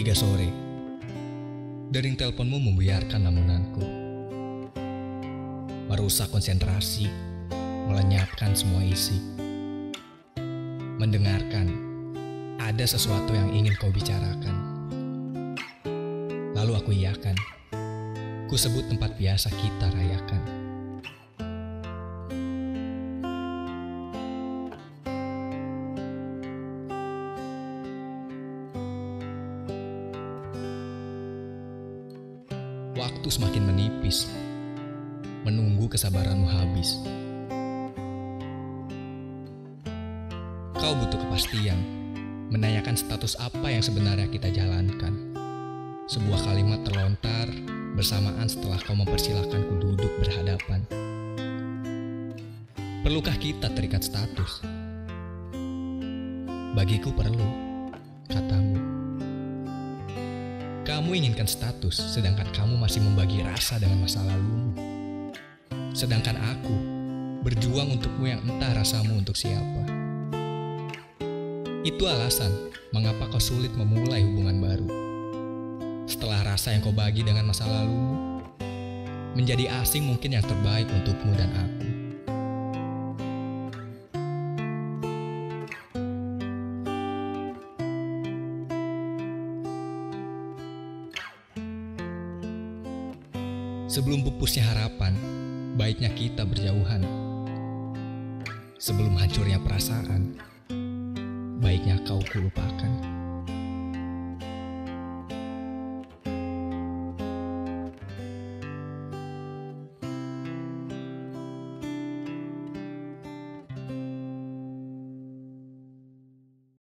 Tiga sore. Dering teleponmu membuyarkan lamunanku. Merusak konsentrasi, melenyapkan semua isi. Mendengarkan, ada sesuatu yang ingin kau bicarakan. Lalu aku iakan. Ku sebut tempat biasa kita rayakan. Waktu semakin menipis, menunggu kesabaranmu habis. Kau butuh kepastian, menanyakan status apa yang sebenarnya kita jalankan. Sebuah kalimat terlontar bersamaan setelah kau mempersilahkanku duduk berhadapan. Perlukah kita terikat status? Bagiku perlu, katamu. Kamu inginkan status, sedangkan kamu masih membagi rasa dengan masa lalumu. Sedangkan aku berjuang untukmu yang entah rasamu untuk siapa. Itu alasan mengapa kau sulit memulai hubungan baru. Setelah rasa yang kau bagi dengan masa lalumu, menjadi asing mungkin yang terbaik untukmu dan aku. Sebelum pupusnya harapan, baiknya kita berjauhan. Sebelum hancurnya perasaan, baiknya kau kulupakan.